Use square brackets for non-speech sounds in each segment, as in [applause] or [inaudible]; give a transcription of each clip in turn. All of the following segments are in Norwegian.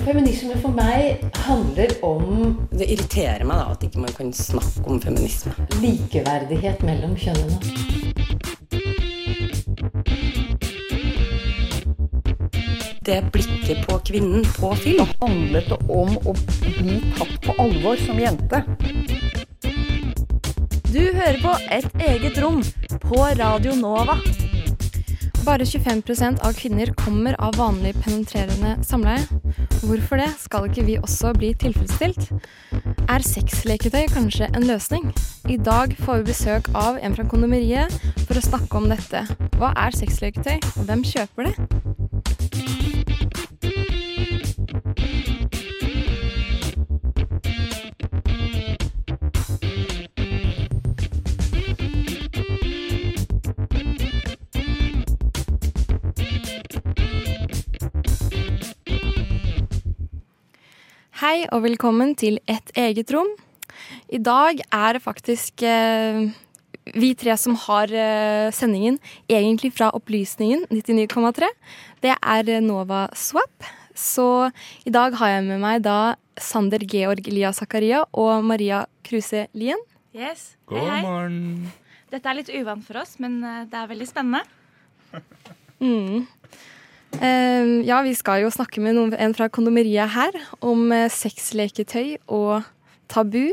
Feminisme for meg handler om Det irriterer meg da at ikke man kan snakke om feminisme. likeverdighet mellom kjønnene. Det blikket på kvinnen på film. handlet det om å bli tatt på alvor som jente. Du hører på Et eget rom på Radio Nova. Bare 25% av kvinner kommer av vanlig penetrerende samleie. Hvorfor det skal ikke vi også bli tilfredsstilt? Er sexleketøy kanskje en løsning? I dag får vi besøk av en fra kondomeriet for å snakke om dette. Hva er sexleketøy, og hvem kjøper det? Hei og velkommen til Et eget rom. I dag er det faktisk eh, vi tre som har eh, sendingen, egentlig fra Opplysningen 99,3. Det er eh, Nova Swap. Så i dag har jeg med meg da Sander Georg Lia Zakaria og Maria Kruse Lien. Yes. God Hei, hei. morgen. Dette er litt uvant for oss, men eh, det er veldig spennende. Mm. Eh, ja, vi skal jo snakke med noen, en fra kondomeriet her om eh, sexleketøy og tabu.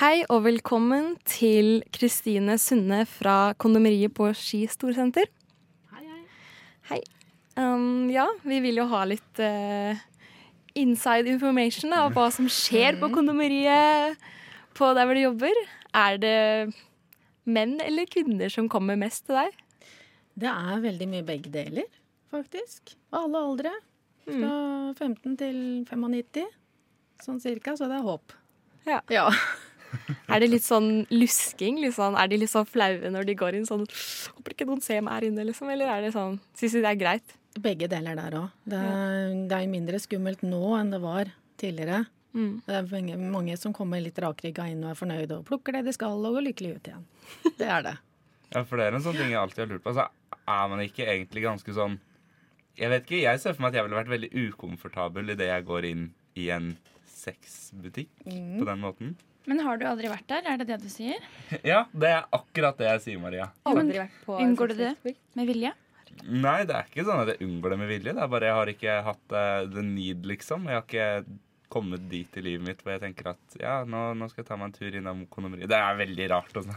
Hei og velkommen til Kristine Sunne fra kondomeriet på Ski storsenter. Hei, hei. Hei. Um, ja, vi vil jo ha litt uh, inside information av hva som skjer på kondomeriet på der hvor du jobber. Er det menn eller kvinner som kommer mest til deg? Det er veldig mye begge deler, faktisk. Alle aldre. Fra 15 til 95, sånn cirka. Så det er håp. Ja. Ja. [laughs] Er det litt sånn lusking? Litt sånn, er de litt sånn flaue når de går inn sånn Håper ikke noen ser meg her inne, liksom. Eller er det sånn Syns de det er greit? Begge deler der òg. Det, er- det er mindre skummelt nå enn det var tidligere. Mm. Det er mange, mange som kommer litt rakrygga inn og er fornøyd og plukker det de skal og går lykkelig ut igjen. Det er det. [laughs] Ja, for det er en sånn ting jeg alltid har lurt på. Altså, er man ikke egentlig ganske sånn Jeg vet ikke, jeg ser for meg at jeg ville vært veldig ukomfortabel idet jeg går inn i en sexbutikk Mm. på den måten. Men har du aldri vært der? Er det det du sier? [laughs] Ja, det er akkurat det jeg sier, Maria. Aldri vært på Unngår du det med vilje? Nei, det er ikke sånn at jeg unngår det med vilje. Det er bare jeg har ikke hatt uh, the need, liksom. Jeg har ikke kommet dit i livet mitt hvor jeg tenker at ja, nå, nå skal jeg ta meg en tur innom kondomeriet. Det er veldig rart Og.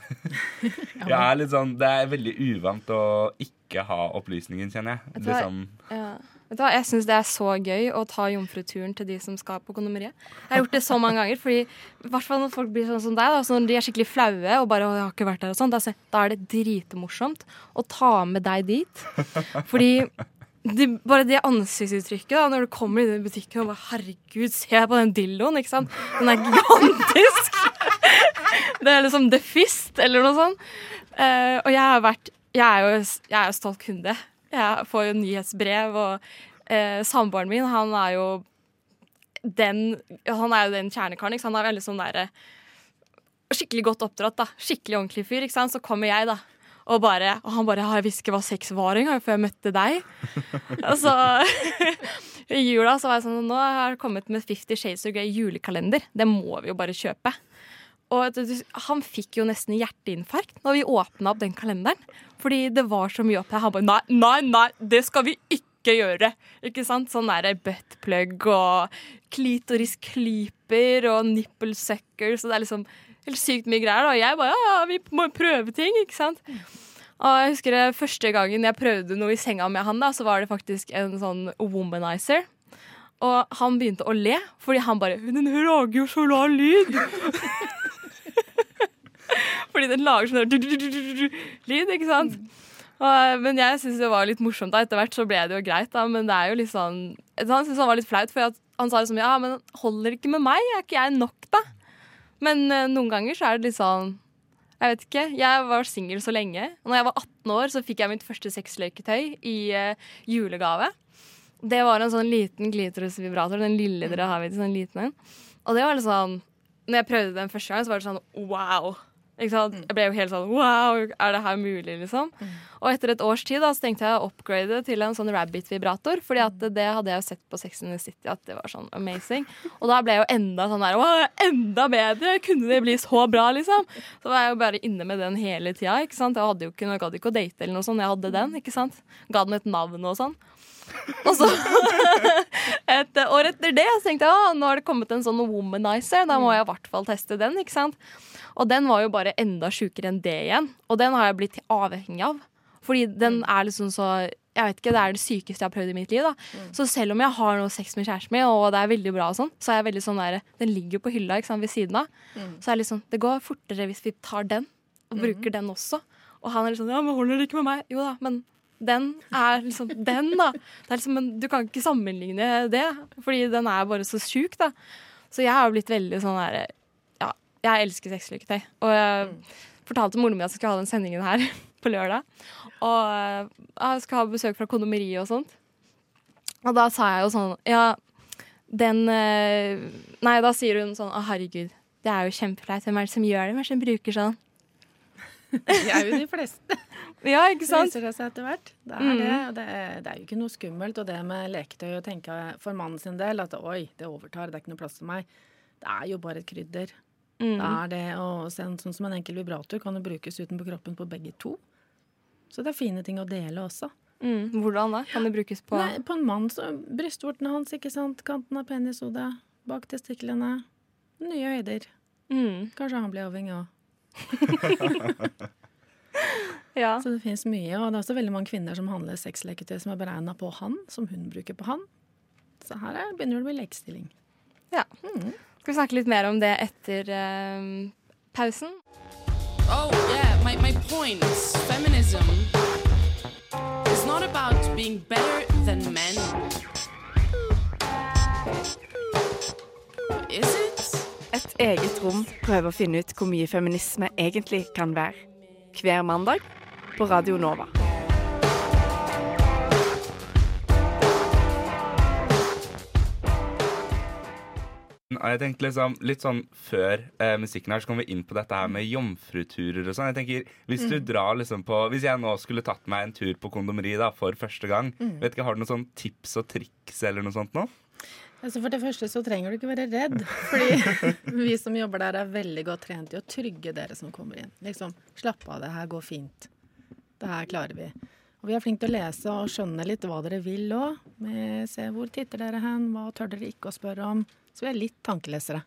[laughs] Jeg er litt sånn, Det er veldig uvant å ikke ha opplysningen, kjenner jeg. Vet du hva? Liksom, Ja. Vet du hva, Jeg syns det er så gøy å ta jomfruturen til de som skal på kondomeriet. Jeg har gjort det så mange ganger. Fordi i hvert fall når folk blir sånn som deg, da, så når de er skikkelig flaue og bare «Å, jeg har ikke vært der og sånn, da, da er det dritmorsomt å ta med deg dit. Fordi det, bare det ansiktsuttrykket da, når du kommer inn i butikken og bare Herregud, se på den dildoen, ikke sant? Den er gigantisk! [laughs] Det er liksom The Fist, eller noe sånt. Uh, og jeg har vært Jeg er jo, jeg er jo stolt kunde. Jeg får jo nyhetsbrev, og uh, samboeren min, han er jo den Han er jo den kjernekaren. Han er veldig sånn derre Skikkelig godt oppdratt, da. Skikkelig ordentlig fyr, ikke sant. Så kommer jeg, da. Og, bare, og han bare 'Jeg visste ikke hva sex var engang før jeg møtte deg'. og så [laughs] I jula så var jeg sånn Nå har jeg kommet med Fifty Shades of Grey julekalender. Det må vi jo bare kjøpe. Og han fikk jo nesten hjerteinfarkt når vi åpna opp den kalenderen. Fordi det var så mye opp der. Han bare nei, nei, nei, det skal vi ikke gjøre. Ikke sant? Sånn der buttplug og klitorisklyper og nipple suckers. Og det er liksom helt sykt mye greier. Da. Og jeg bare ja, vi må prøve ting, ikke sant. Og jeg husker det første gangen jeg prøvde noe i senga med han, da, så var det faktisk en sånn womanizer. Og han begynte å le, fordi han bare 'Den lager jo så lav lyd'. [laughs] fordi den lager sånn lyd, ikke sant? Og, men jeg syntes det var litt morsomt. da Etter hvert så ble det jo greit, da, men det er jo litt sånn Han syntes han var litt flaut, for han sa liksom ja, men holder ikke med meg, er ikke jeg nok, da? Men uh, noen ganger så er det litt sånn Jeg vet ikke. Jeg var singel så lenge. Og når jeg var 18 år, så fikk jeg mitt første sexleketøy i uh, julegave. Det var en sånn liten klitorisvibrator. Den lille dere har, vet du, sånn liten en. Og det var litt sånn Når jeg prøvde den første gang, så var det sånn wow. Ikke sant? Jeg ble jo helt sånn wow, er det her mulig, liksom? Og etter et års tid da, så tenkte jeg å upgrade til en sånn Rabbit-vibrator. Fordi at det hadde jeg jo sett på Sex and the City, at det var sånn amazing. Og da ble jeg jo enda sånn der wow, enda bedre! Kunne det bli så bra, liksom? Så var jeg jo bare inne med den hele tida. ikke sant? Jeg hadde jo ikke, jeg gadd ikke å date eller noe sånt, jeg hadde den. ikke sant? Ga den et navn og sånn. Og så [laughs] et år etter det så tenkte jeg at nå har det kommet en sånn womanizer. Da må jeg i hvert fall teste den. ikke sant? Og den var jo bare enda sjukere enn det igjen. Og den har jeg blitt avhengig av. Fordi den er liksom så jeg vet ikke, Det er det sykeste jeg har prøvd i mitt liv. da. Så selv om jeg har noe sex med kjæresten min, og det er veldig bra, og sånn, så er jeg veldig sånn der, den ligger jo på hylla ikke sant, ved siden av. Så er det liksom, det går fortere hvis vi tar den, og bruker den også. Og han er liksom ja, men holder det ikke med meg? Jo da, men den er liksom den, da. Det er liksom, men du kan ikke sammenligne det, fordi den er bare så sjuk, da. Så jeg har blitt veldig sånn der jeg elsker sexleketøy. Og jeg fortalte moren min at jeg skulle ha den sendingen her [laughs] på lørdag. Og eh, jeg skal ha besøk fra kondomeriet og sånt. Og da sa jeg jo sånn Ja, den eh, Nei, da sier hun sånn Å, herregud, det er jo kjempeflaut. Hvem er det som gjør det? Hvem er det som bruker sånn? [laughs] Det er jo de fleste. [laughs] Ja, ikke Det sant? viser det seg etter hvert. Det er, det, og det, er, det er jo ikke noe skummelt. Og det med leketøy å tenke for mannen sin del at oi, det overtar, det er ikke noe plass til meg. Det er jo bare et krydder. Mm. Da er det, å sånn som en enkel vibrator kan jo brukes utenpå kroppen på begge to. Så det er fine ting å dele også. Mm, hvordan da? Kan det brukes på Nei, på en mann så brystvortene hans, ikke sant. Kanten av penishodet. Bak testiklene. Nye høyder. mm, Kanskje han blir avhengig òg. [laughs] Ja. Så det fins mye. Og det er også veldig mange kvinner som handler sexleketøy som er beregna på han, som hun bruker på han. Så her er, begynner det å bli lekestilling. ja. Skal vi snakke litt mer om det etter eh, pausen? Oh, yeah, my, my point. Feminism is not about being better than men. Is it? Et eget rom prøver å finne ut hvor mye feminisme egentlig kan være. Hver mandag på Radio Nova. Jeg tenkte liksom, Litt sånn før eh, musikken her, så kom vi inn på dette her med jomfruturer og sånn. Jeg tenker, Hvis du drar liksom på Hvis jeg nå skulle tatt meg en tur på kondomeri da, for første gang, vet ikke, har du noen sånn tips og triks eller noe sånt nå? Altså For det første så trenger du ikke være redd. Fordi [laughs] vi som jobber der, er veldig godt trent i å trygge dere som kommer inn. Liksom, Slapp av, det her går fint. Det her klarer vi. Og vi er flinke til å lese og skjønne litt hva dere vil òg. Se hvor titter dere hen, hva tør dere ikke å spørre om. Så vi er litt tankelesere.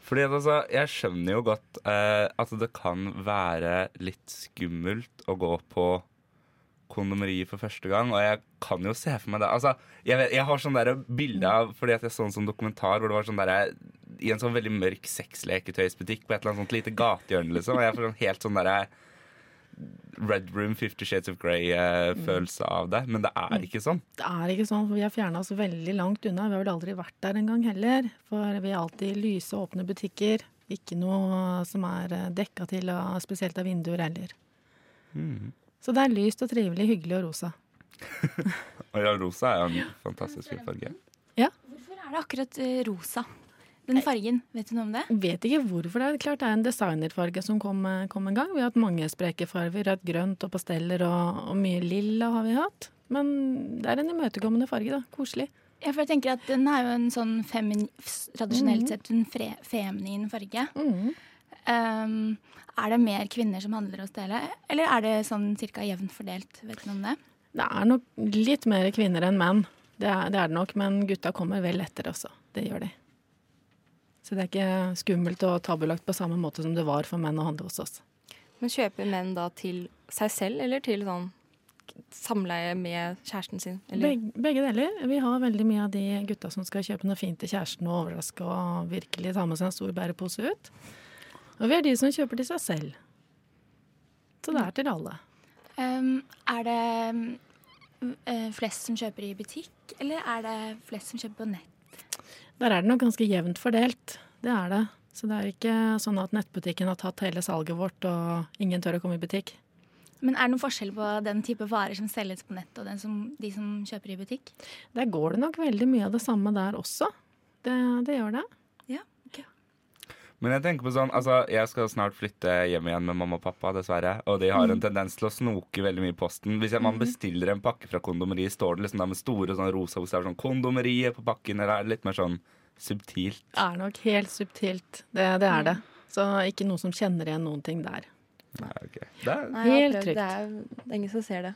Fordi at altså, Jeg skjønner jo godt eh, at det kan være litt skummelt å gå på kondomeriet for første gang, og jeg kan jo se for meg det. Altså, jeg, vet, jeg har sånn der bilde av Fordi at jeg så en sånn dokumentar hvor det var sånn der, i en sånn veldig mørk sexleketøysbutikk på et eller annet sånt lite gatehjørne, liksom. Og jeg får sånn helt sånn derre Red Room, Fifty Shades of Grey-følelse av det. Men det er ikke sånn. Det er ikke sånn, for vi har fjerna oss veldig langt unna. Vi har vel aldri vært der engang heller. For vi har alltid lyse, åpne butikker. Ikke noe som er dekka til spesielt av vinduer heller. Så det er lyst og trivelig, hyggelig og rosa. Og [laughs] ja, rosa er jo en fantastisk fin farge. Hvorfor er det akkurat eh, rosa? Den fargen, vet du noe om det? Vet ikke hvorfor det er. Klart det er en designerfarge som kom, kom en gang. Vi har hatt mange spreke farger. Rødt, grønt og pasteller og, og mye lilla har vi hatt. Men det er en imøtekommende farge, da. Koselig. Ja, for jeg tenker at Den er jo en sånn femin, tradisjonelt sett en fre feminin farge. Um, er det mer kvinner som handler hos dere, eller er det sånn cirka jevnt fordelt? Vet du noe om det? Det er nok litt mer kvinner enn menn. Det er, det er det nok, men gutta kommer vel etter også. Det gjør de. Så det er ikke skummelt og tabulagt på samme måte som det var for menn å handle hos oss. Men kjøper menn da til seg selv, eller til sånn samleie med kjæresten sin? Eller? Begge, begge deler. Vi har veldig mye av de gutta som skal kjøpe noe fint til kjæresten og overraske og virkelig ta med seg en stor bærepose ut. Og vi er de som kjøper til seg selv. Så det er til alle. Um, er det um, eh, flest som kjøper i butikk, eller er det flest som kjøper på nett? Der er det nok ganske jevnt fordelt. Det er det. Så det er ikke sånn at nettbutikken har tatt hele salget vårt, og ingen tør å komme i butikk. Men er det noen forskjell på den type varer som selges på nett, og den som, de som kjøper i butikk? Der går det nok veldig mye av det samme der også. Det, det gjør det. Ja. Men jeg tenker på sånn, altså jeg skal snart flytte hjem igjen med mamma og pappa, dessverre. Og de har en tendens til å snoke veldig mye i posten. Hvis jeg, man bestiller en pakke fra kondomeriet, står det liksom der med store sånn rosa bokstaver sånn 'Kondomeriet' på pakken, eller er det litt mer sånn subtilt? Det er nok helt subtilt. Det, det er det. Så ikke noen som kjenner igjen noen ting der. Nei, ok. Det er, Nei, Helt trygt. Det er, det er ingen som ser det.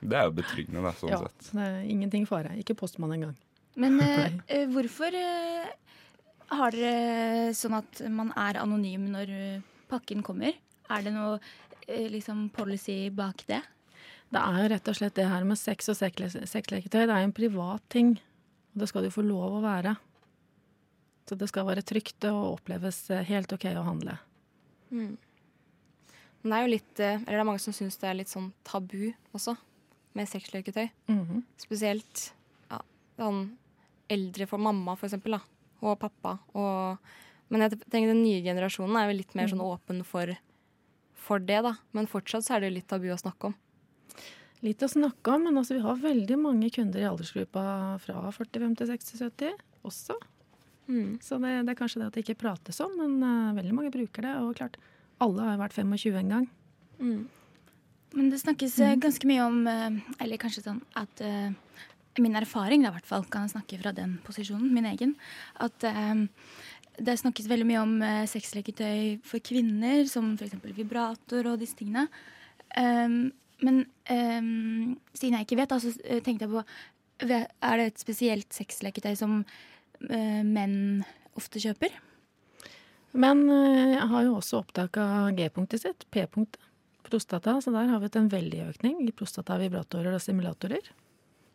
det er jo betryggende, da, sånn Ja, sett. det er ingenting fare. Ikke postmann engang. Men [laughs] eh, eh, hvorfor eh, har dere sånn at man er anonym når eh, pakken kommer? Er det noe eh, liksom policy bak det? Det er jo rett og slett det her med sex og sexle- sexleketøy. Det er jo en privat ting. Og det skal det jo få lov å være. Så det skal være trygt og oppleves eh, helt OK å handle. Men det er jo litt Eller det er mange som syns det er litt sånn tabu også, med sexleketøy. Mhm. Spesielt ja, sånn eldre for mamma, for eksempel, da. Og pappa. Og, men jeg tenker den nye generasjonen er jo litt mer sånn åpen for, for det, da. Men fortsatt så er det jo litt tabu å snakke om. Litt å snakke om, men altså, vi har veldig mange kunder i aldersgruppa fra 45 til 60-70 også. Så det, det er kanskje det at det ikke prates om, men uh, veldig mange bruker det. Og klart, alle har jo vært 25 en gang. Men det snakkes mm. ganske mye om eh, Eller kanskje sånn at eh, Min erfaring, da, i hvert fall, kan jeg snakke fra den posisjonen, min egen. At eh, det snakkes veldig mye om eh, sexleketøy for kvinner, som f.eks. vibrator og disse tingene. Um, men um, siden jeg ikke vet, så altså, tenkte jeg på Er det et spesielt sexleketøy som uh, menn ofte kjøper? Men eh, jeg har jo også opptak av G-punktet sitt, P-punktet, prostata. Så der har vi hatt en veldig økning i prostata, vibratorer og simulatorer.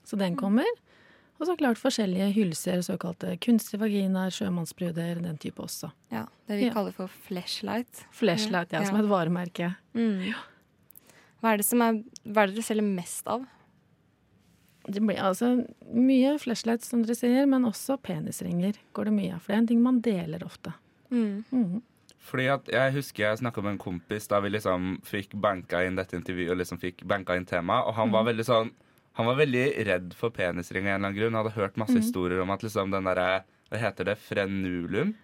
Så den kommer. Og så klart forskjellige hylser, såkalte kunstige vaginaer, sjømannsbruder, den type også. Ja, Det vi Ja. kaller for flashlight. Flashlight, ja, Ja. som et varemerke. Hva er det som er Hva er det dere selger mest av? Det blir altså mye flashlight, som dere sier, men også penisringer går det mye av. For det er en ting man deler ofte. Mhm. Fordi at jeg husker jeg snakka med en kompis da vi liksom fikk banka inn dette intervjuet og liksom fikk banka inn temaet, og han var veldig sånn Han var veldig redd for penisring av en eller annen grunn. Han hadde hørt masse historier om at liksom den derre Hva heter det? Frenulum?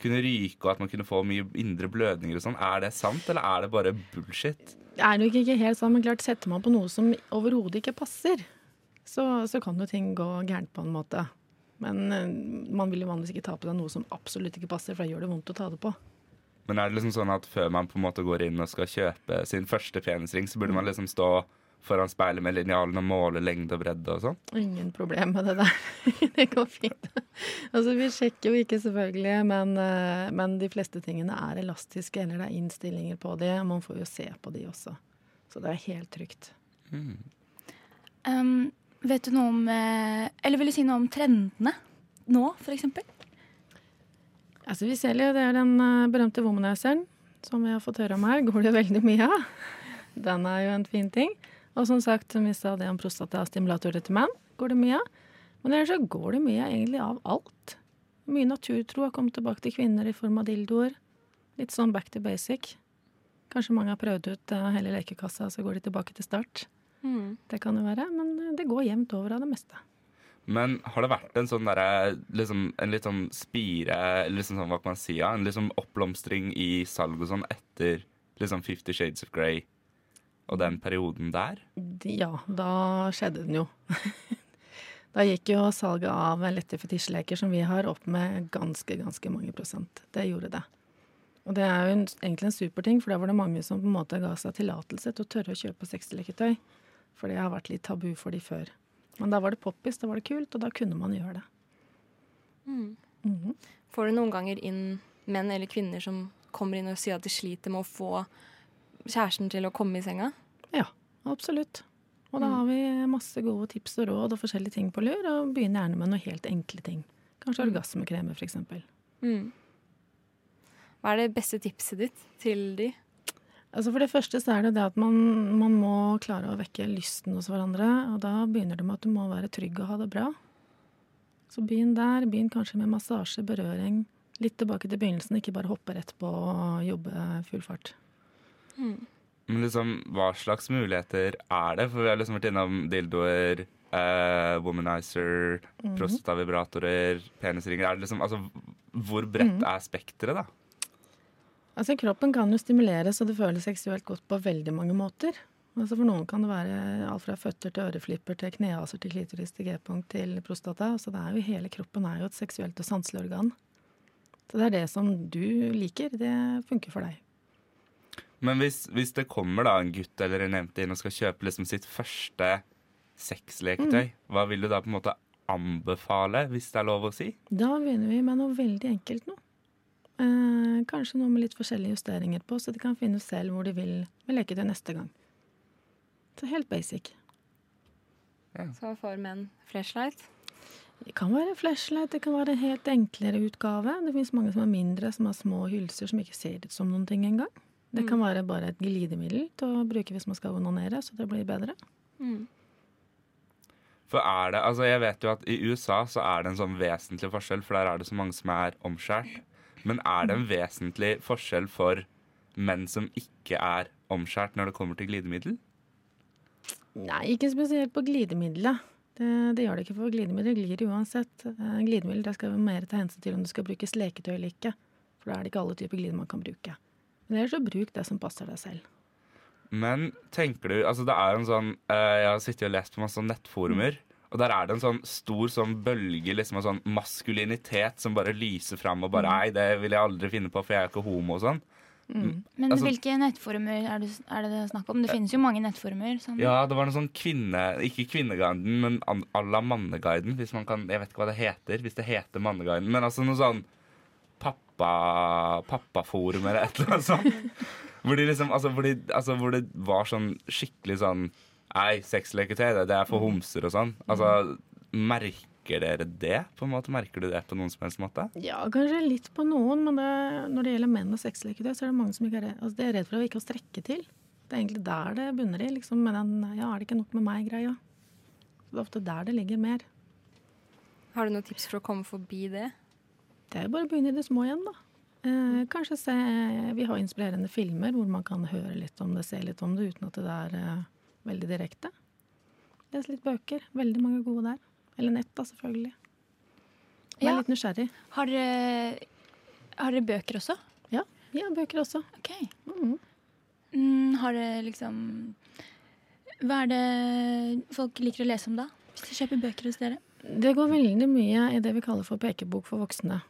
Kunne ryke, og at man kunne få mye indre blødninger og sånn. Er det sant, eller er det bare bullshit? Det er nok ikke helt sant, men klart setter man på noe som overhodet ikke passer, så, så kan jo ting gå gærent på en måte. Men eh, man vil jo vanligvis ikke ta på seg noe som absolutt ikke passer, for da gjør det vondt å ta det på. Men er det liksom sånn at før man på en måte går inn og skal kjøpe sin første penisring, så burde man liksom stå foran speilet med linjalen og måle lengde og bredde og sånn? Ingen problem med det der. [laughs] det går fint. altså, vi sjekker jo ikke, selvfølgelig, men, eh, men de fleste tingene er elastiske, eller det er innstillinger på de, og man får jo se på de også. Så det er helt trygt. Um, vet du noe om eh, Eller vil du si noe om trendene nå, eksempel? Altså, vi selger jo, det er den eh, berømte womanizeren, som vi har fått høre om her, går det veldig mye av. Den er jo en fin ting. Og som sagt, som vi sa det om prostatastimulatorer til menn, går det mye av. Men ellers så går det mye egentlig av alt. Mye naturtro har kommet tilbake til kvinner i form av dildoer. Litt sånn back to basic. Kanskje mange har prøvd ut eh, hele lekekassa, så går de tilbake til start. Det kan jo være, men eh, det går jevnt over av det meste. Men har det vært en sånn derre liksom, En litt sånn spire, eller liksom sånn, hva kan man si, ja? en liksom oppblomstring i salg og sånn etter liksom Fifty Shades of Grey og den perioden der? Ja, da skjedde den jo. [laughs] da gikk jo salget av lette fetisjleker som vi har, opp med ganske, ganske mange prosent. Det gjorde det. Og det er jo en, egentlig en super ting, for da var det mange som på en måte ga seg tillatelse til å tørre å kjøpe sexleketøy. For det har vært litt tabu for de før. Men da var det poppis, da var det kult, og da kunne man gjøre det. Får du noen ganger inn menn eller kvinner som kommer inn og sier at de sliter med å få kjæresten til å komme i senga? Ja, absolutt. Og da har vi masse gode tips og råd og forskjellige ting på lur, og begynner gjerne med noen helt enkle ting. Kanskje orgasmekremer, for eksempel. Hva er det beste tipset ditt til de? Altså For det første så er det det at man, man må klare å vekke lysten hos hverandre. Og da begynner det med at du må være trygg og ha det bra. Så begynn der. Begynn kanskje med massasje, berøring. Litt tilbake til begynnelsen, ikke bare hoppe rett på og jobbe full fart. Men liksom, hva slags muligheter er det? For vi har liksom vært innom dildoer, eh, womanizer, prostatavibratorer, penisringer. Er det liksom, altså, hvor bredt er spekteret, da? Altså, kroppen kan jo stimuleres så det føles seksuelt godt på veldig mange måter. Altså, for noen kan det være alt fra føtter til øreflipper til knehaser til klitoris til g-punkt til prostata. Altså, det er jo, hele kroppen er jo et seksuelt og sanselig organ. Så det er det som du liker, det funker for deg. Men hvis, hvis det kommer da en gutt eller en jente inn og skal kjøpe liksom sitt første sexleketøy, hva vil du da på en måte anbefale, hvis det er lov å si? Da begynner vi med noe veldig enkelt nå. Eh, kanskje noe med litt forskjellige justeringer på, så de kan finne ut selv hvor de vil med leketøy neste gang. Så helt basic. Så for menn flashlight. Det kan være flashlight, det kan være en helt enklere utgave. Det finnes mange som er mindre, som har små hylser som ikke ser ut som noen ting engang. Det kan være bare et glidemiddel til å bruke hvis man skal onanere, så det blir bedre. For er det, altså jeg vet jo at i USA så er det en sånn vesentlig forskjell, for der er det så mange som er omskjært. Men er det en vesentlig forskjell for menn som ikke er omskjært når det kommer til glidemiddel? Nei, ikke spesielt på glidemiddelet. Det, det gjør det ikke, for glidemiddel glir uansett. Eh, Glidemiddel der skal vi mer ta hensyn til om det skal brukes leketøy eller ikke. For da er det ikke alle typer glide man kan bruke. Men ellers så bruk det som passer deg selv. Men tenker du, altså det er en sånn eh, Jeg har sittet og lest på masse nettforumer, og der er det en sånn stor sånn bølge liksom av sånn maskulinitet som bare lyser fram og bare Nei, det vil jeg aldri finne på, for jeg er ikke homo og sånn. Men Altså- hvilke nettforumer er det, er det det snakk om? Det finnes jo mange nettforumer. Sånn. Ja, det var noe sånn kvinne... Ikke Kvinneguiden, men à la Manneguiden, hvis man kan Jeg vet ikke hva det heter, hvis det heter Manneguiden. Men altså noe sånn pappa... Pappaforum eller et eller annet sånt. Hvor de liksom altså hvor, de, altså hvor det var sånn skikkelig sånn Nei, sexleketøy, det, det er for homser og sånn. Altså, merker dere det? På en måte Merker du det på noen som helst måte? Ja, kanskje litt på noen, men det, når det gjelder menn og sexleketøy, så er det mange som ikke er altså, de er redd for å ikke å strekke til. Det er egentlig der det bunner i, liksom med den 'ja, er det ikke nok med meg'-greia. Det er ofte der det ligger mer. Har du noen tips for å komme forbi det? Det er bare å begynne i det små igjen, da. Eh, kanskje se Vi har inspirerende filmer hvor man kan høre litt om det, se litt om det, uten at det er eh, veldig direkte. Les litt bøker. Veldig mange gode der. Eller nett, da, selvfølgelig. Vær Ja. litt nysgjerrig. Har dere har dere bøker også? Ja, vi har bøker også. Ok. Mm, har dere liksom Hva er det folk liker å lese om da? Hvis de kjøper bøker hos dere? Det går veldig mye i det vi kaller for pekebok for voksne.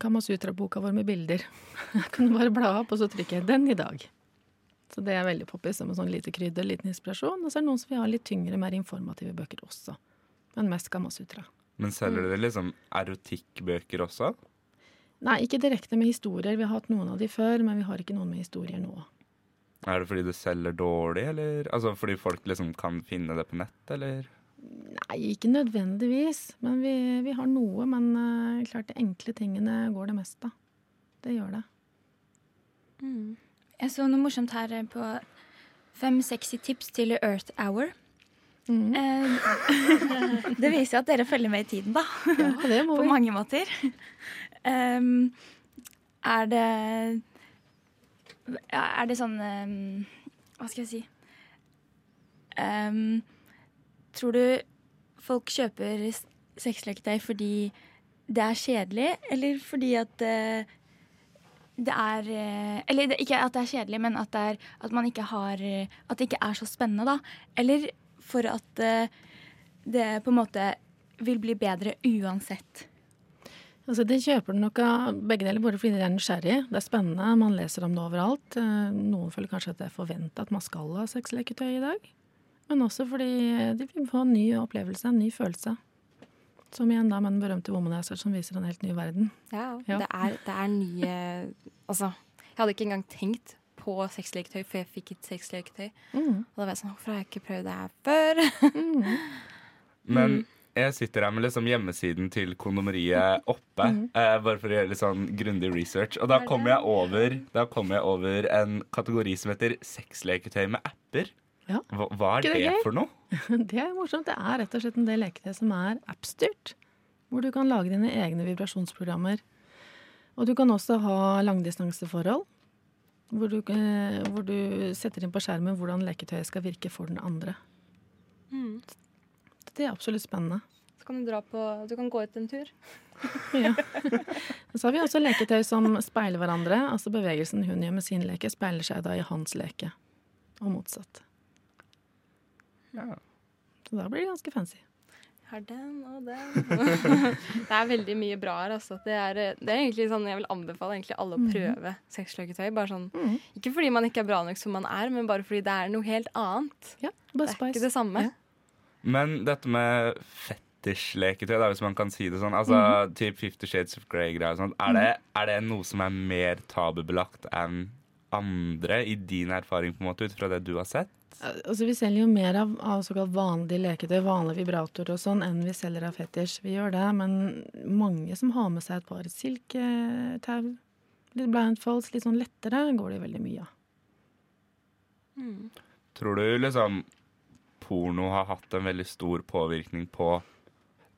Kamasutra-boka vår med bilder. [laughs] Jeg kunne bare bla opp, og så trykker jeg 'den i dag'. Så det er veldig poppis som en sånn lite krydder, liten inspirasjon. Og så er det noen som vil ha litt tyngre, mer informative bøker også. Men mest Kamasutra. Men selger dere liksom erotikkbøker også? Nei, ikke direkte med historier. Vi har hatt noen av de før, men vi har ikke noen med historier nå. Er det fordi det selger dårlig, eller altså fordi folk liksom kan finne det på nett, eller? Nei, ikke nødvendigvis. Men vi, vi har noe. Men uh, klart de enkle tingene går det mest av. Det gjør det. Jeg så noe morsomt her eh, på Fem sexy tips til Earth Hour. Eh, [laughs] det viser jo at dere følger med i tiden, da. Ja, det må [laughs] På vi. mange måter. Um, er det Er det sånn um, Hva skal jeg si um, Tror du folk kjøper sexleketøy fordi det er kjedelig, eller fordi at eh, det er eh, Eller ikke at det er kjedelig, men at, det er, at ikke har At det ikke er så spennende, da. Eller for at eh, det på en måte vil bli bedre uansett. Altså, De kjøper det nok av begge deler, både fordi de er nysgjerrige, det er spennende, man leser om det overalt. Noen føler kanskje at det er forventa at man skal ha sexleketøy i dag. Men også fordi de vil få en ny opplevelse, en ny følelse. Som igjen da med den berømte womanizer som viser en helt ny verden. Ja, Ja. Det, er, det er nye Altså, jeg hadde ikke engang tenkt på sexleketøy før jeg fikk et sexleketøy. Mm. Og da var jeg sånn Hvorfor har jeg ikke prøvd det her før? [laughs] Men jeg sitter her med liksom hjemmesiden til kondomeriet oppe, eh, bare for å gjøre litt sånn grundig research. Og da kommer jeg over, kommer jeg over en kategori som heter sexleketøy med apper. Ja. Hva, hva er det, det for noe? [laughs] Det er morsomt. Det er rett og slett en del leketøy som er appstyrt. Hvor du kan lage dine egne vibrasjonsprogrammer. Og du kan også ha langdistanseforhold. Hvor du, eh, hvor du setter inn på skjermen hvordan leketøyet skal virke for den andre. Det er absolutt spennende. Så kan du dra på Du kan gå ut en tur. [laughs] Ja. Så har vi også leketøy som speiler hverandre. Altså bevegelsen hun gjør med sin leke, speiler seg da i hans leke. Og motsatt. Ja. Så da blir det ganske fancy. Har den og den. [laughs] det er veldig mye bra her, altså. Det er, det er egentlig sånn jeg vil anbefale alle å prøve sexleketøy. Bare sånn, Ikke fordi man ikke er bra nok som man er, men bare fordi det er noe helt annet. Ja, Det er er ikke det samme. Ja. Men dette med fetisj-leketøy, hvis man kan si det sånn, altså Mhm. typ Fifty Shades of Grey-greier og sånt, er, det, er det noe som er mer tabubelagt enn andre, i din erfaring, på en måte, ut fra det du har sett? Altså, vi selger jo mer av, av såkalt vanlige leketøy, vanlige vibratorer og sånn, enn vi selger av fetisj. Vi gjør det, men mange som har med seg et par silketau, litt blindfolds, litt sånn lettere, går det veldig mye av. Tror du liksom porno har hatt en veldig stor påvirkning på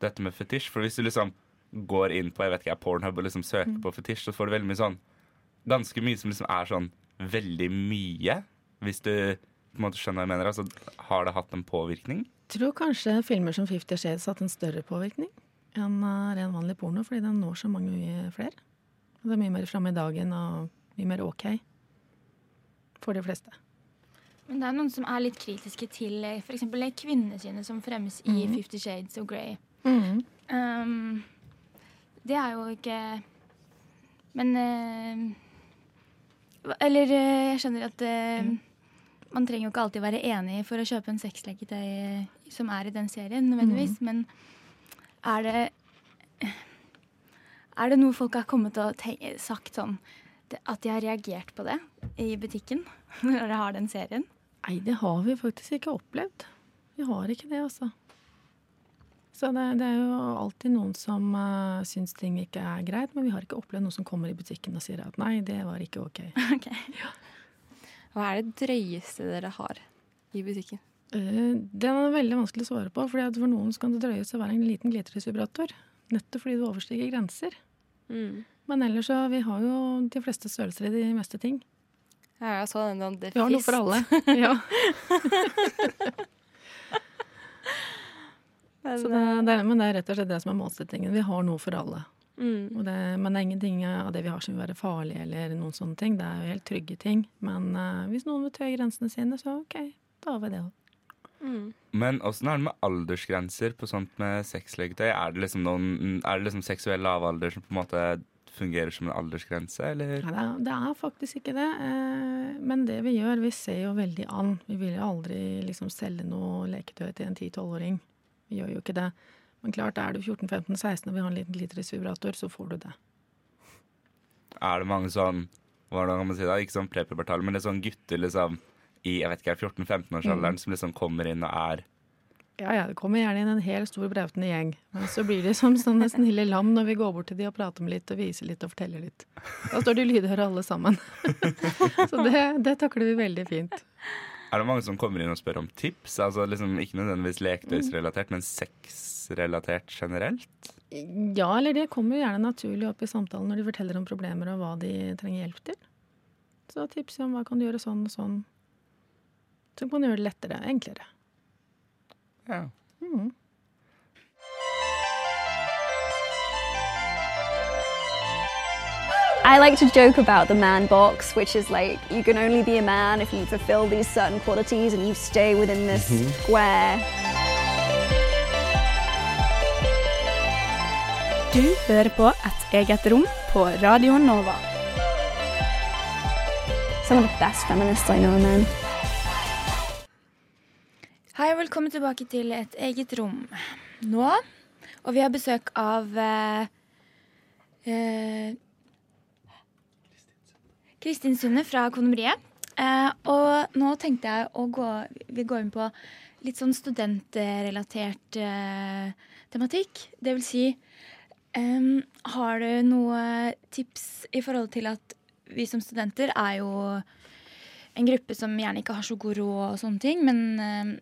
dette med fetisj? For hvis du liksom går inn på jeg vet ikke, Pornhub og liksom søker på fetisj, så får du veldig mye sånn Ganske mye som liksom er sånn veldig mye, hvis du på en måte skjønner hva jeg mener. Altså, har det hatt en påvirkning? tror kanskje filmer som Fifty Shades har hatt en større påvirkning enn uh, ren vanlig porno, fordi den når så mange flere. Det er mye mer framme i dagen og mye mer OK for de fleste. Men det er noen som er litt kritiske til f.eks. kvinnesynet som fremmes i Fifty Shades of Grey. Um, det er jo ikke Men uh, Eller eh, jeg skjønner at eh, man trenger jo ikke alltid være enig for å kjøpe en sexleketøy som er i den serien, nødvendigvis. Men er det Er det noe folk har kommet og sagt sånn At de har reagert på det i butikken [laughs] når de har den serien? Nei, det har vi faktisk ikke opplevd. Vi har ikke det, altså. Så det, det er jo alltid noen som uh, syns ting ikke er greit, men vi har ikke opplevd noen som kommer i butikken og sier at nei, det var ikke OK. [laughs] Ok. Hva er det drøyeste dere har i butikken? Eh, det er veldig vanskelig å svare på, fordi for noen kan det drøye seg være en liten glitrisvibrator. Nettopp fordi du overstiger grenser. Men ellers så, vi har jo de fleste størrelser i de meste ting. Ja, jeg så den om The Vi har noe for alle. [laughs] ja. [laughs] Men, det, det er, men det er rett og slett det som er målsettingen. Vi har noe for alle. Mm, Og det, men det er ingenting av det vi har som vil være farlig eller noen sånne ting. Det er jo helt trygge ting. Men uh, hvis noen vil tøye grensene sine, så OK, da har vi det òg. mm. Men åssen er det med aldersgrenser på sånt med sexleketøy? Er det liksom noen Er det liksom seksuell lavalder som på en måte fungerer som en aldersgrense, eller? Nei, det, er, det er faktisk ikke det. Eh, men det vi gjør, vi ser jo veldig an. Vi vil jo aldri liksom selge noe leketøy til en 10-12-åring. Vi gjør jo ikke det. Men klart, er du 14-15-16 og vil ha en liten glitrisvibrator, så får du det. Er det mange sånn Hvordan kan man si det? Ikke sånn prepubertale, men det er sånn gutter liksom i jeg vet ikke, 14-15-årsalderen som liksom kommer inn og er Ja, ja, det kommer gjerne inn en hel stor brautende gjeng. Men så blir de som sånne snille lam når vi går bort til de og prater med litt og viser litt og forteller litt. Da står de lydhøre alle sammen. [laughs] så det, det takler vi veldig fint. Er det mange som kommer inn og spør om tips? Altså liksom Ikke nødvendigvis leketøysrelatert, men sexrelatert generelt? Ja, eller det kommer jo gjerne naturlig opp i samtalen når de forteller om problemer og hva de trenger hjelp til. Så tips om hva kan du gjøre sånn og sånn. Så kan man gjøre det lettere, enklere. Ja. Mhm. I like to joke about the man box, which is like you can only be a man if you fulfill these certain qualities and you stay within this square. Du hører på Et eget rom på Radio Nova. Some of the best feminists I know, man. Hei og velkommen tilbake til Et eget rom nå. Og vi har besøk av eh, eh, Kristin Sunde fra Kondomeriet. Eh, og nå tenkte jeg å gå, vi går inn på litt sånn studentrelatert eh, tematikk. Det vil si Um, Har du noe tips i forhold til at vi som studenter er jo en gruppe som gjerne ikke har så god råd og sånne ting, men eh,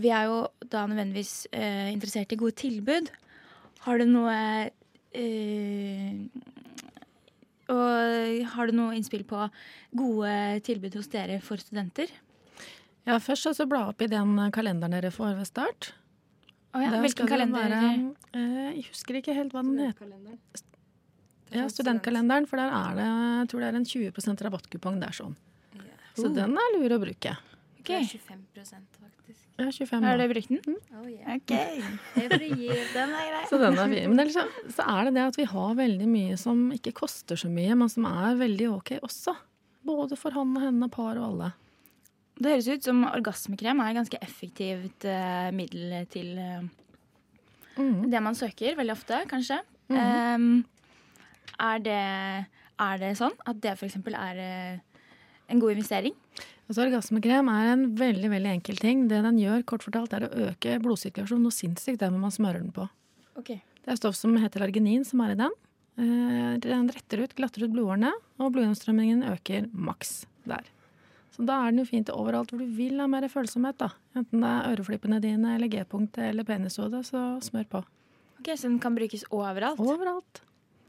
vi er jo da nødvendigvis uh, interessert i gode tilbud. Har du noe eh, Og har du noe innspill på gode tilbud hos dere for studenter? Ja, først så bla opp i den kalenderen dere får ved start. Oh ja, hvilken kalender? være- eh, jeg husker ikke helt hva den heter. Ja, studentkalenderen, for der er det jeg tror det er en 20% rabattkupong der sånn. Så Oh. den er lur å bruke. Okay. Det er 25 faktisk. Ja, 25 Har nå. du brukt den? Oh, yeah. Ok. [laughs] Den er grei. Så den er fin. Men ellers så, så er det det at vi har veldig mye som ikke koster så mye, men som er veldig ok også. Både for han og henne, par og alle. Det høres ut som orgasmekrem er et ganske effektivt uh, middel til uh, Mm. det man søker, veldig ofte, kanskje. Mhm. Um, er, det, er det sånn at det f.eks. er eh, en god investering? Altså, orgasmekrem er en veldig veldig enkel ting. Det den gjør, kort fortalt, er å øke blodsirkulasjonen noe sinnssykt der man smører den på. Okay. Det er stoff som heter arginin som er i den. Eh, Den retter ut, glatter ut blodårene, og blodgjennomstrømmingen øker maks der. Så da er den jo fint overalt hvor du vil ha mer følsomhet. da. Enten det er øreflippene dine eller G-punktet eller penishodet, så smør på. ok, Så den kan brukes overalt? Overalt.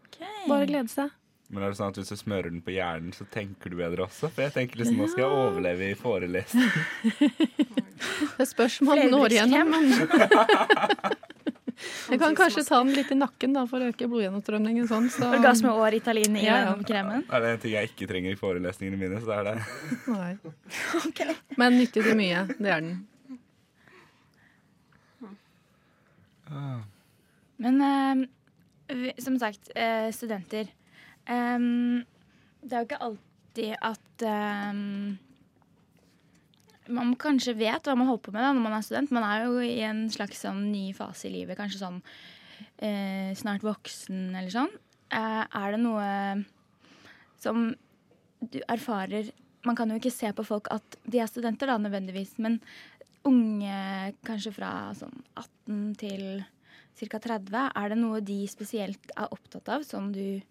Okay. Bare glede seg. Men er det sånn at hvis du smører den på hjernen, så tenker du bedre også? For jeg tenker liksom, nå skal jeg overleve i forelesning. [laughs] Det spørs om han når igjennom, [laughs] Jeg kan kanskje ta den litt i nakken da, for å øke blodgjennomstrømningen sånn. Så... Orgasme og Ritalin i Ja, ja. kremen? Er det en ting jeg ikke trenger i forelesningene mine, så er det Nei. [laughs] Men nyttig til mye. Det er den. Men eh, som sagt, eh, studenter Em, Det er jo ikke alltid at um, man kanskje vet hva man holder på med da, når man er student. Man er jo i en slags sånn ny fase i livet, kanskje sånn eh, snart voksen eller sånn. Eh, er det noe som du erfarer Man kan jo ikke se på folk at de er studenter, da, nødvendigvis, men unge kanskje fra sånn 18 til ca. 30, er det noe de spesielt er opptatt av, som du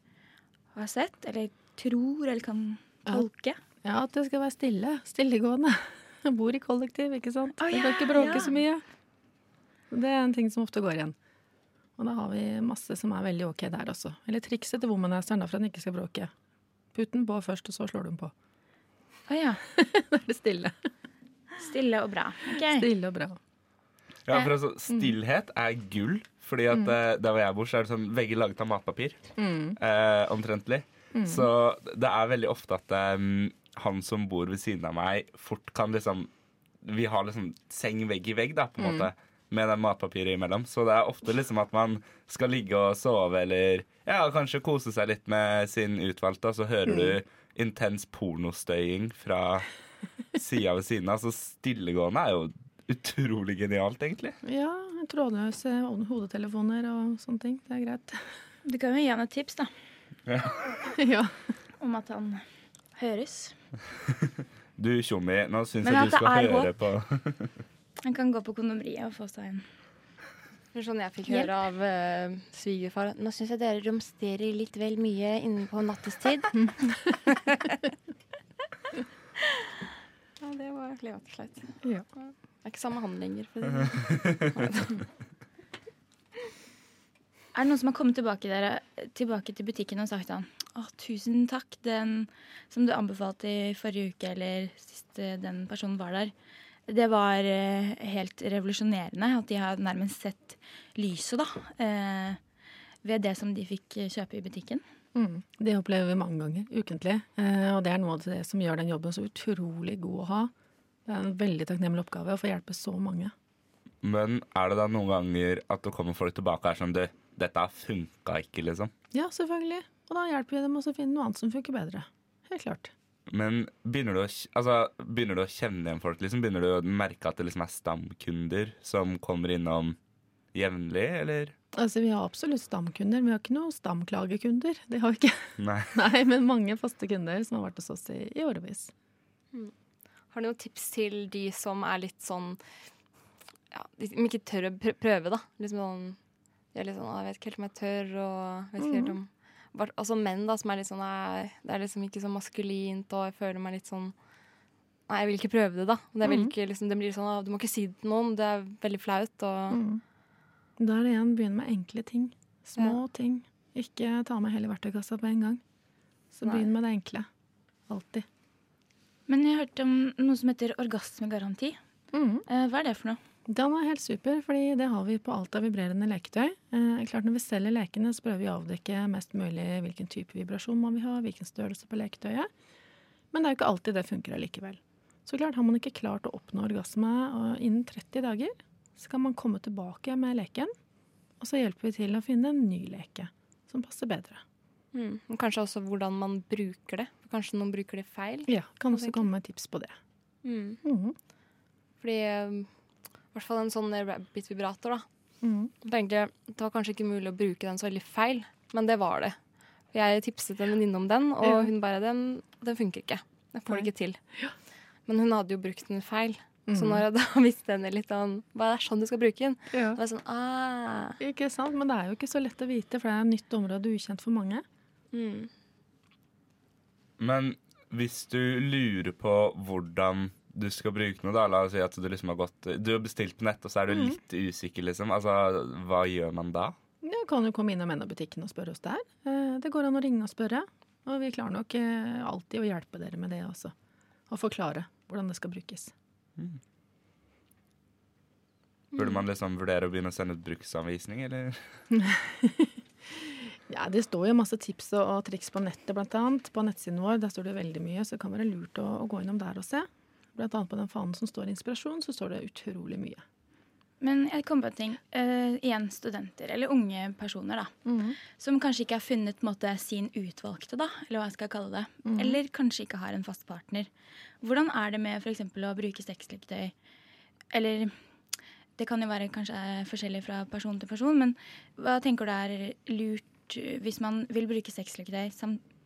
har sett, eller tror, eller kan tolke? Ja, at det skal være stille. Stillegående. [laughs] Jeg bor i kollektiv, ikke sant. Oh, ja, det kan ikke bråke ja. så mye. Det er en ting som ofte går igjen. Og da har vi masse som er veldig ok der også. Eller trikset til womanasteren da, for at den ikke skal bråke. Putt den på først, og så slår du den på. Å ja. [laughs] Da er det stille. Stille og bra. Okay. Stille og bra. Ja, for altså, stillhet er gull. Fordi at mm. der hvor jeg bor, så er det sånn vegger laget av matpapir. Eh, omtrentlig. Så det er veldig ofte at um, han som bor ved siden av meg, fort kan liksom Vi har liksom seng vegg i vegg, da, på en måte. Med den matpapiret imellom. Så det er ofte liksom at man skal ligge og sove eller ja, kanskje kose seg litt med sin utvalgte, og så hører du intens pornostøying fra sida ved siden av. Så stillegående er jo utrolig genialt, egentlig. Ja, trådløse hodetelefoner og sånne ting. Det er greit. Du kan jo gi han et tips, da, ja. [laughs] om at han høres. [laughs] Du tjommi, nå syns jeg du skal høre på [laughs] Han kan gå på kondomeriet og få seg en Det er sånn jeg fikk høre av uh, svigerfar. Nå syns jeg dere romsterer litt vel mye inne på nattestid. ja, det var egentlig ganske sleit. Ja. Det er ikke samme han lenger. For det. [laughs] Er det noen som har kommet tilbake, dere, tilbake til butikken og sagt sånn Å, tusen takk, den som du anbefalte i forrige uke, eller sist eh, den personen var der. Det var eh, helt revolusjonerende at de har nærmest sett lyset, da. Eh, ved det som de fikk kjøpe i butikken. Mm. Det opplever vi mange ganger ukentlig. Eh, og det er noe av det som gjør den jobben så utrolig god å ha. Det er en veldig takknemlig oppgave å få hjelpe så mange. Men er det da noen ganger at det kommer folk tilbake og er sånn Du, dette funka ikke, liksom. Ja, selvfølgelig. Og da hjelper vi dem å finne noe annet som funker bedre. Helt klart. Men begynner du, å, altså, begynner du å kjenne igjen folk? liksom? Begynner du å merke at det liksom er stamkunder som kommer innom jevnlig, eller? Altså, Vi har absolutt stamkunder, men vi har ikke noen stamklagekunder. Det har vi ikke. Nei. [laughs] Nei, men mange faste kunder som har vært hos oss i, i årevis. Har du noen tips til de som er litt sånn ja, de som ikke tør å prøve, da? Liksom sånn, de er litt sånn 'Jeg vet ikke helt om jeg tør', og vet ikke helt om Altså menn da, som er litt sånn Nei, det er liksom ikke så maskulint, og jeg føler meg litt sånn Nei, jeg vil ikke prøve det, da. Det, er ikke, liksom, det blir sånn «Å, Du må ikke si det til noen, det er veldig flaut, og Mm. Da er det igjen begynne med enkle ting. Små ting. Ikke ta med hele verktøykassa på en gang. Så begynn med det enkle. Alltid. Men jeg hørte om noe som heter orgasmegaranti. Mm. Eh, hva er det for noe? Den er helt super, fordi det har vi på alt av vibrerende leketøy. Eh, klart Når vi selger lekene, så prøver vi å avdekke mest mulig hvilken type vibrasjon man vil ha, hvilken størrelse på leketøyet. Men det er jo ikke alltid det funker allikevel. Så klart Har man ikke klart å oppnå orgasme innen 30 dager, så kan man komme tilbake med leken, og så hjelper vi til å finne en ny leke som passer bedre. Mm. Kanskje også hvordan man bruker det. Kanskje noen bruker det feil. Ja, Kan også komme med tips på det. Mm. Mhm. Fordi um, i hvert fall en sånn rabbit-vibrator, da. Mhm. Tenkte Det var kanskje ikke mulig å bruke den så veldig feil, men det var det. Jeg tipset en venninne om den, og hun bare den, den funker ikke. Jeg får det ikke til. Men hun hadde jo brukt den feil. Så Mhm. når jeg da [laughs] visste henne litt om hva det er sånn du skal bruke den, Ja. var jeg sånn ah. Ikke sant? Men det er jo ikke så lett å vite, for det er et nytt område ukjent for mange. Mm. Men hvis du lurer på hvordan du skal bruke noe, da, la oss si at du liksom har gått Du har bestilt på nett, og så er du Mhm. litt usikker, liksom. Altså, hva gjør man da? Du kan jo komme innom en av butikkene og spørre oss der. Eh, Det går an å ringe og spørre. Og vi klarer nok eh, alltid å hjelpe dere med det også. Og forklare hvordan det skal brukes. Burde man liksom vurdere å begynne å sende ut bruksanvisning, eller? [laughs] Ja, Det står jo masse tips og, triks på nettet, annet. På nettsiden vår der står det veldig mye, så det kan være lurt å, å gå innom der og se. Blant annet på den fanen som står inspirasjon, så står det utrolig mye. Men jeg kom på en ting. Uh, igjen studenter, eller unge personer, da. Som kanskje ikke har funnet måte, sin utvalgte, da, eller hva jeg skal kalle det. Mhm. Eller kanskje ikke har en fast partner. Hvordan er det med f.eks. å bruke sexleketøy? Eller det kan jo være kanskje forskjellig fra person til person, men hva tenker du er lurt hvis man vil bruke sexleketøy,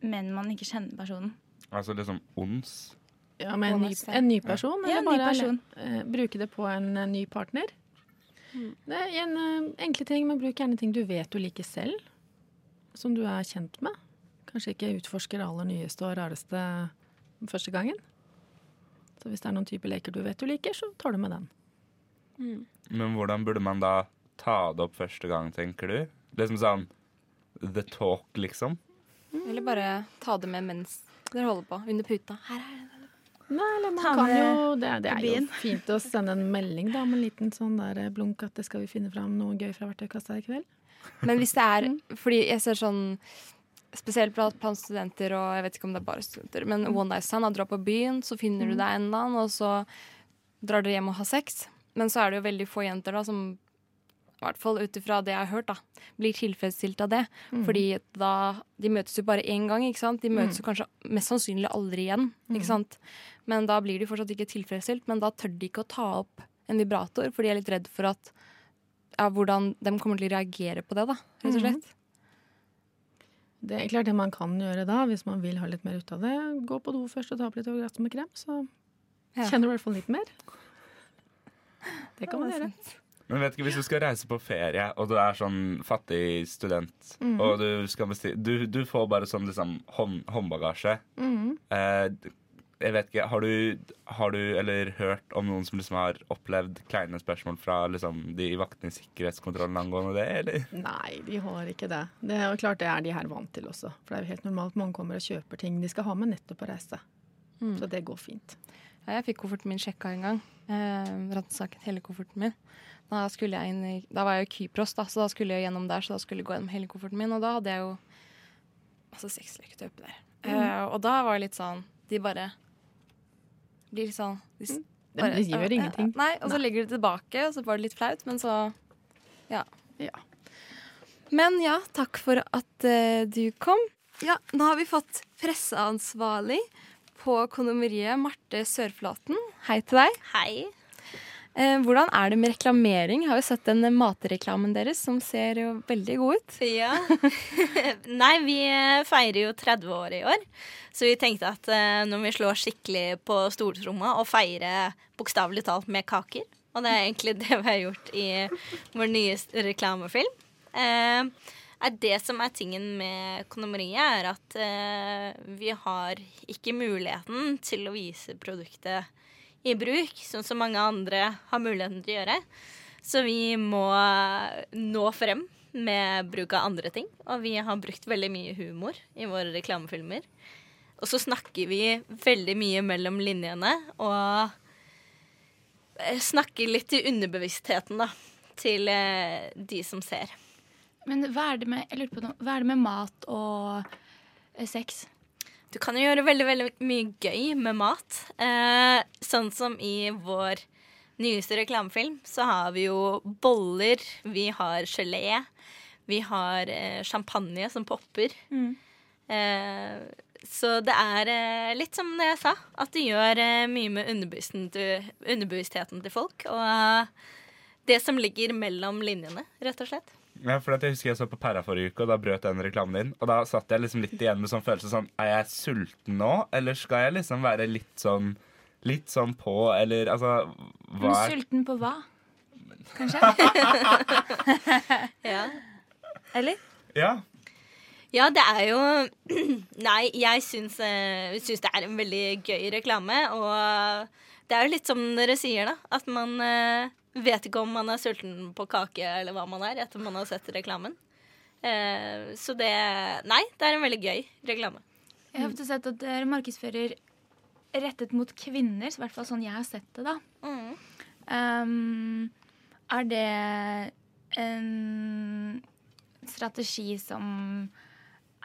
men man ikke kjenner personen? Altså liksom ons? Ja, Med en ny, en ny person, Ja, eller ja, bare person. eh, bruke det på en uh, ny partner? Det er en, uh, enkle ting, men bruk gjerne ting du vet du liker selv. Som du er kjent med. Kanskje ikke utforsker det aller nyeste og rareste første gangen. Så hvis det er noen type leker du vet du liker, så tar du med den. Men hvordan burde man da ta det opp første gang, tenker du? Liksom sånn the talk, liksom? Eller bare ta det med mens dere holder på. Under puta. Her er det. Nei, eller man kan jo Det, det er jo fint å sende en melding da, med en liten sånn der eh, blunk at det skal vi finne fram noe gøy fra verktøykassa i kveld. Men hvis det er Fordi jeg ser sånn Spesielt blant studenter, og jeg vet ikke om det er bare studenter, men one night stand. dra på byen, så finner du deg en eller annen, og så drar dere hjem og har sex. Men så er det jo veldig få jenter da som i hvert fall ut ifra det jeg har hørt, da, blir tilfredsstilt av det. Fordi da De møtes jo bare én gang, ikke sant? De møtes jo kanskje mest sannsynlig aldri igjen. ikke sant? Men da blir de fortsatt ikke tilfredsstilt, men da tør de ikke å ta opp en vibrator, for de er litt redd for at ja, hvordan de kommer til å reagere på det, da, rett og slett. Det er klart det man kan gjøre da, hvis man vil ha litt mer ut av det. Gå på do først og ta opp litt Overglass med krem, så Ja. kjenner du i hvert fall litt mer. Det kan man gjøre. gjøre. Men vet ikke, Hvis du skal reise på ferie, og du er sånn fattig student, og du skal bestille du, du får bare sånn liksom hånd, håndbagasje. Mm. Eh, jeg vet ikke, har du, har du eller hørt om noen som liksom har opplevd kleine spørsmål fra liksom, de vaktene i sikkerhetskontrollen angående det, eller? Nei, de har ikke det. Det er jo klart det er de her vant til også. For det er jo helt normalt mange kommer og kjøper ting de skal ha med nettopp på reise. Så det går fint. Ja, jeg fikk kofferten min sjekka en gang. Eh, Ransaket hele kofferten min. Da, skulle jeg inn i, da var jeg i Kypros, da, så da skulle jeg gjennom der. Så da skulle jeg gå gjennom hele kofferten min, og da hadde jeg jo masse sexleketøy oppi der. Eh, og da var det litt sånn De bare blir litt sånn de, mm. bare, de gjør uh, ingenting. Nei, og så legger de tilbake, og så var det litt flaut, men så Ja. Ja. Men ja, takk for at uh, du kom. Ja, nå har vi fått presseansvarlig på kondomeriet, Marte Sørflaten. Hei til deg. Hei. Eh, hvordan er det med reklamering? Har jo sett den matreklamen deres, som ser jo veldig god ut. Ja. [laughs] Nei, vi eh, feirer jo 30 år i år. Så vi tenkte at eh, når vi slår skikkelig på stortromma og feirer bokstavelig talt med kaker Og det er egentlig [laughs] det vi har gjort i vår nye reklamefilm. Det som er tingen med kondomeriet, er at vi har ikke muligheten til å vise produktet i bruk, sånn som mange andre har muligheten til å gjøre. Så vi må nå frem med bruk av andre ting. Og vi har brukt veldig mye humor i våre reklamefilmer. Og så snakker vi veldig mye mellom linjene, og snakker litt til underbevisstheten, da. Til eh, de som ser. Men hva er det med, jeg lurer på noe, hva er det med mat og eh, sex? Du kan jo gjøre veldig veldig mye gøy med mat. Eh, sånn som i vår nyeste reklamefilm, så har vi jo boller, vi har gelé, vi har eh, champagne som popper. Eh, så det er eh, litt som det jeg sa, at det gjør eh, mye med underbevisstheten til, folk. Og det som ligger mellom linjene, rett og slett. Ja, for at Jeg husker jeg så på Perra forrige uke, og da brøt den reklamen din. Og da satt jeg liksom litt igjen med sånn følelse sånn Er jeg sulten nå, eller skal jeg liksom være litt sånn Litt sånn på, eller altså Men Hva er sulten på hva? Kanskje? [laughs] Ja. Eller? Ja. Ja, det er jo [clears throat] Nei, jeg syns, eh, syns det er en veldig gøy reklame. Og det er jo litt som dere sier, da. At man eh, vet ikke om man er sulten på kake eller hva man er, etter man har sett reklamen. Eh, så det Nei, det er en veldig gøy reklame. Jeg har ofte sett at dere markedsfører rettet mot kvinner, så i hvert fall sånn jeg har sett det, da. Um, er det en strategi som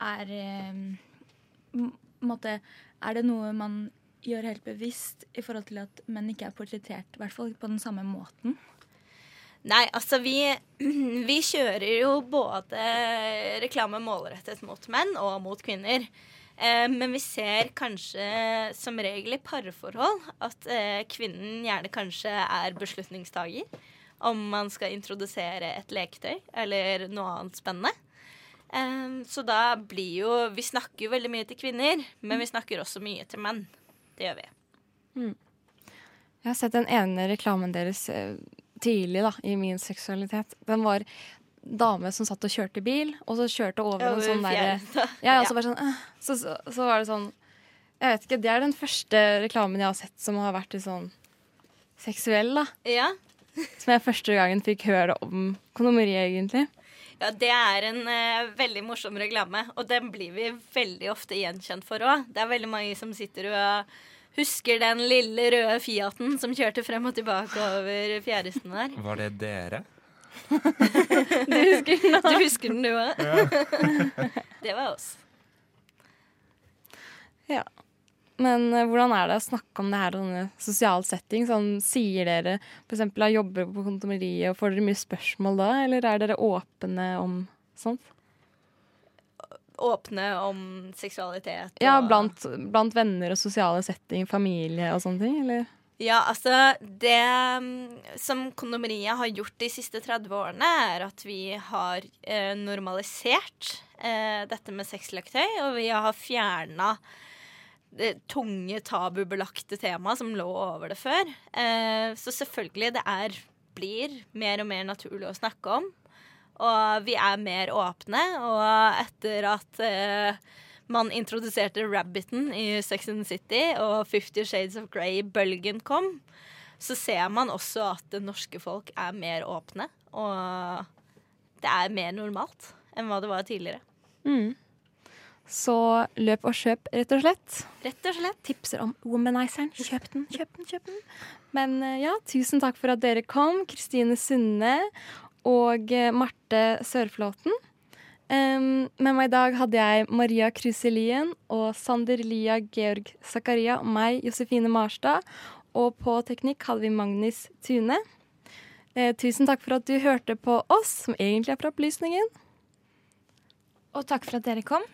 er um, måte, Er det noe man gjør helt bevisst i forhold til at menn ikke er portrettert, i hvert fall på den samme måten? Nei, altså vi, [clears throat] vi kjører jo både reklame målrettet mot menn og mot kvinner. Eh, men vi ser kanskje som regel i parforhold at eh, kvinnen gjerne kanskje er beslutningstaker Om man skal introdusere et leketøy eller noe annet spennende. Eh, så da blir jo Vi snakker jo veldig mye til kvinner, men vi snakker også mye til menn. Det gjør vi. Jeg har sett den ene reklamen deres eh, tidlig da, i min seksualitet. Den var dame som satt og kjørte bil, og så kjørte over Ja, en sånn derre [laughs] ja, ja, så sånn, så, så, så var det sånn Jeg vet ikke, Det er den første reklamen jeg har sett som har vært litt sånn seksuell, da. Ja. Som jeg første gangen fikk høre om kondomeri, egentlig. Ja, det er en eh, veldig morsom reklame, og den blir vi veldig ofte gjenkjent for òg. Det er veldig mange som sitter og husker den lille røde Fiaten som kjørte frem og tilbake over fjæresten der. Var det dere? [laughs] Du husker den, du husker den, du òg? Ja. det var oss. Ja. Men eh, hvordan er det å snakke om det her i sånne sosial setting? Sånn, sier dere f.eks. har jobber på kondomeriet, og får dere mye spørsmål da? Eller er dere åpne om sånt? Åpne om seksualitet. Ja, blant, blant venner og sosiale setting, familie og sånne ting, eller? Ja, altså Det mm, som kondomeriet har gjort de siste 30 årene, er at vi har eh, normalisert eh, dette med sexleketøy, og vi har fjerna det tunge, tabubelagte temaet som lå over det før. Eh, så selvfølgelig, det er, blir mer og mer naturlig å snakke om. Og vi er mer åpne, og etter at eh, man introduserte Rabbiten i Sex and City, og Fifty Shades of Grey-bølgen kom, så ser man også at det norske folk er mer åpne. Og det er mer normalt enn hva det var tidligere. Mm. Så løp og kjøp, rett og slett. Rett og slett. Tipser om womanizeren. Kjøp den, kjøp den, kjøp den. Men eh, ja, tusen takk for at dere kom, Kristine Sunne og eh, Marte Sørflåten. Um, med meg i dag hadde jeg Maria Kruselien og Sander Lia Georg Zakaria og meg, Josefine Marstad. Og på teknikk hadde vi Magnus Tune. Eh, tusen takk for at du hørte på oss, som egentlig er fra Opplysningen. Og takk for at dere kom.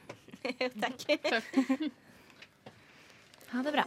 [laughs] Takk. [laughs] Ha det bra.